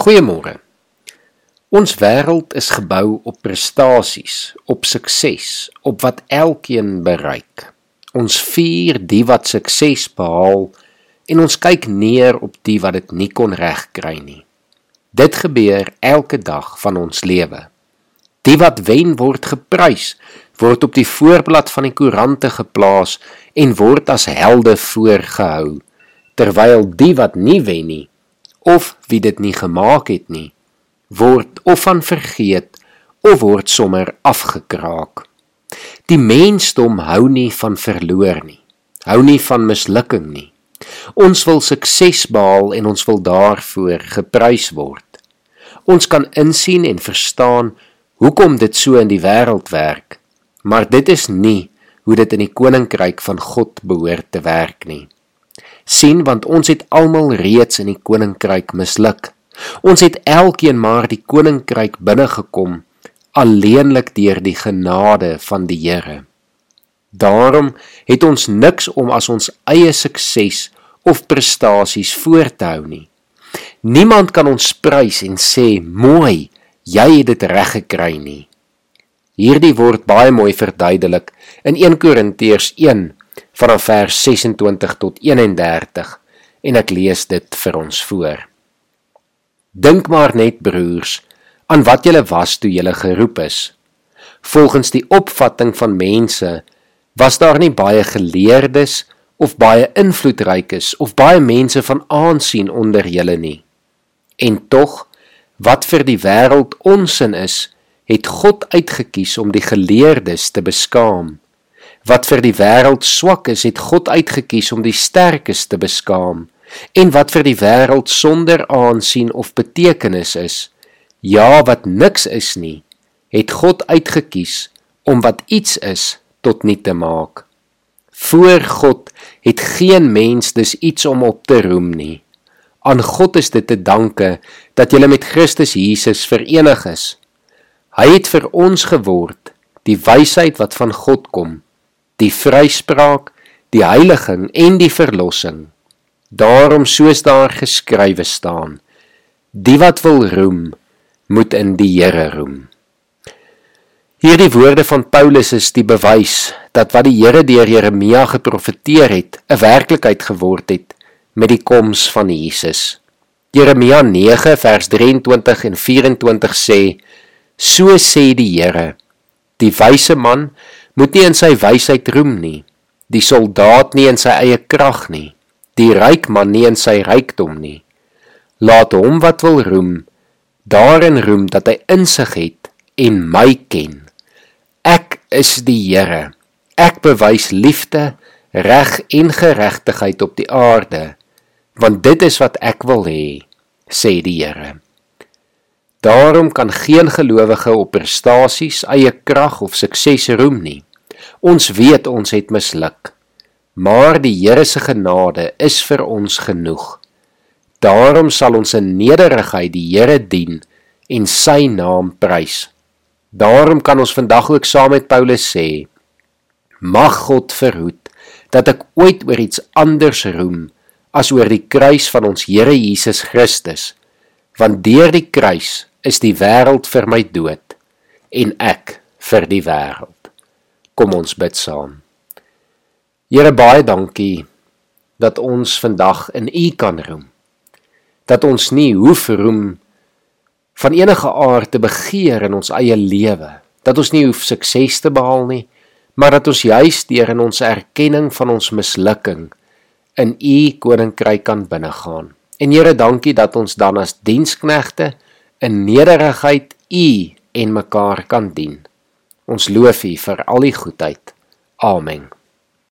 Goeiemôre. Ons wêreld is gebou op prestasies, op sukses, op wat elkeen bereik. Ons vier die wat sukses behaal en ons kyk neer op die wat dit nie kon regkry nie. Dit gebeur elke dag van ons lewe. Die wat wen word geprys, word op die voorblad van die koerante geplaas en word as helde voorgehou, terwyl die wat nie wen nie, of wie dit nie gemaak het nie, word of van vergeet of word sommer afgekraak. Die mensdom hou nie van verloor nie. Hou nie van mislukking nie. Ons wil sukses behaal en ons wil daarvoor geprys word. Ons kan insien en verstaan hoekom dit so in die wêreld werk, maar dit is nie hoe dit in die koninkryk van God behoort te werk nie sien want ons het almal reeds in die koninkryk misluk. Ons het elkeen maar die koninkryk binne gekom alleenlik deur die genade van die Here. Daarom het ons niks om as ons eie sukses of prestasies voor te hou nie. Niemand kan ons prys en sê mooi, jy het dit reg gekry nie. Hierdie word baie mooi verduidelik in 1 Korintiërs vanaf vers 26 tot 31 en ek lees dit vir ons voor. Dink maar net broers aan wat julle was toe julle geroep is. Volgens die opvatting van mense was daar nie baie geleerdes of baie invloedrykes of baie mense van aansien onder julle nie. En tog wat vir die wêreld onsin is, het God uitgekies om die geleerdes te beskaam wat vir die wêreld swak is, het God uitgekies om die sterkes te beskaam. En wat vir die wêreld sonder aansien of betekenis is, ja wat niks is nie, het God uitgekies om wat iets is tot niet te maak. Voor God het geen mens dus iets om op te roem nie. Aan God is dit te danke dat jy met Christus Jesus verenig is. Hy het vir ons geword die wysheid wat van God kom die vryspraak, die heiliging en die verlossing. Daarom soos daar geskrywe staan: Die wat wil roem, moet in die Here roem. Hierdie woorde van Paulus is die bewys dat wat die Here deur Jeremia geprofeteer het, 'n werklikheid geword het met die koms van Jesus. Jeremia 9 vers 23 en 24 sê: So sê die Here: Die wyse man moet nie in sy wysheid roem nie, die soldaat nie in sy eie krag nie, die ryk man nie in sy rykdom nie. Laat hom wat wil roem, daarin roem dat hy insig het en my ken. Ek is die Here. Ek bewys liefde, reg en geregtigheid op die aarde, want dit is wat ek wil hê, sê die Here. Daarom kan geen gelowige op prestasies, eie krag of sukses roem nie. Ons weet ons het misluk, maar die Here se genade is vir ons genoeg. Daarom sal ons in nederigheid die Here dien en sy naam prys. Daarom kan ons vandag ook saam met Paulus sê: Mag God verhoed dat ek ooit oor iets anders roem as oor die kruis van ons Here Jesus Christus, want deur die kruis is die wêreld vir my dood en ek vir die wêreld. Kom ons bid saam. Here baie dankie dat ons vandag in U kan roem. Dat ons nie hoef roem van enige aard te begeer in ons eie lewe. Dat ons nie hoef sukses te behaal nie, maar dat ons juis deur in ons erkenning van ons mislukking in U koninkryk kan binnegaan. En Here, dankie dat ons dan as diensknegte in nederigheid U en mekaar kan dien. Ons loof U vir al die goedheid. Amen.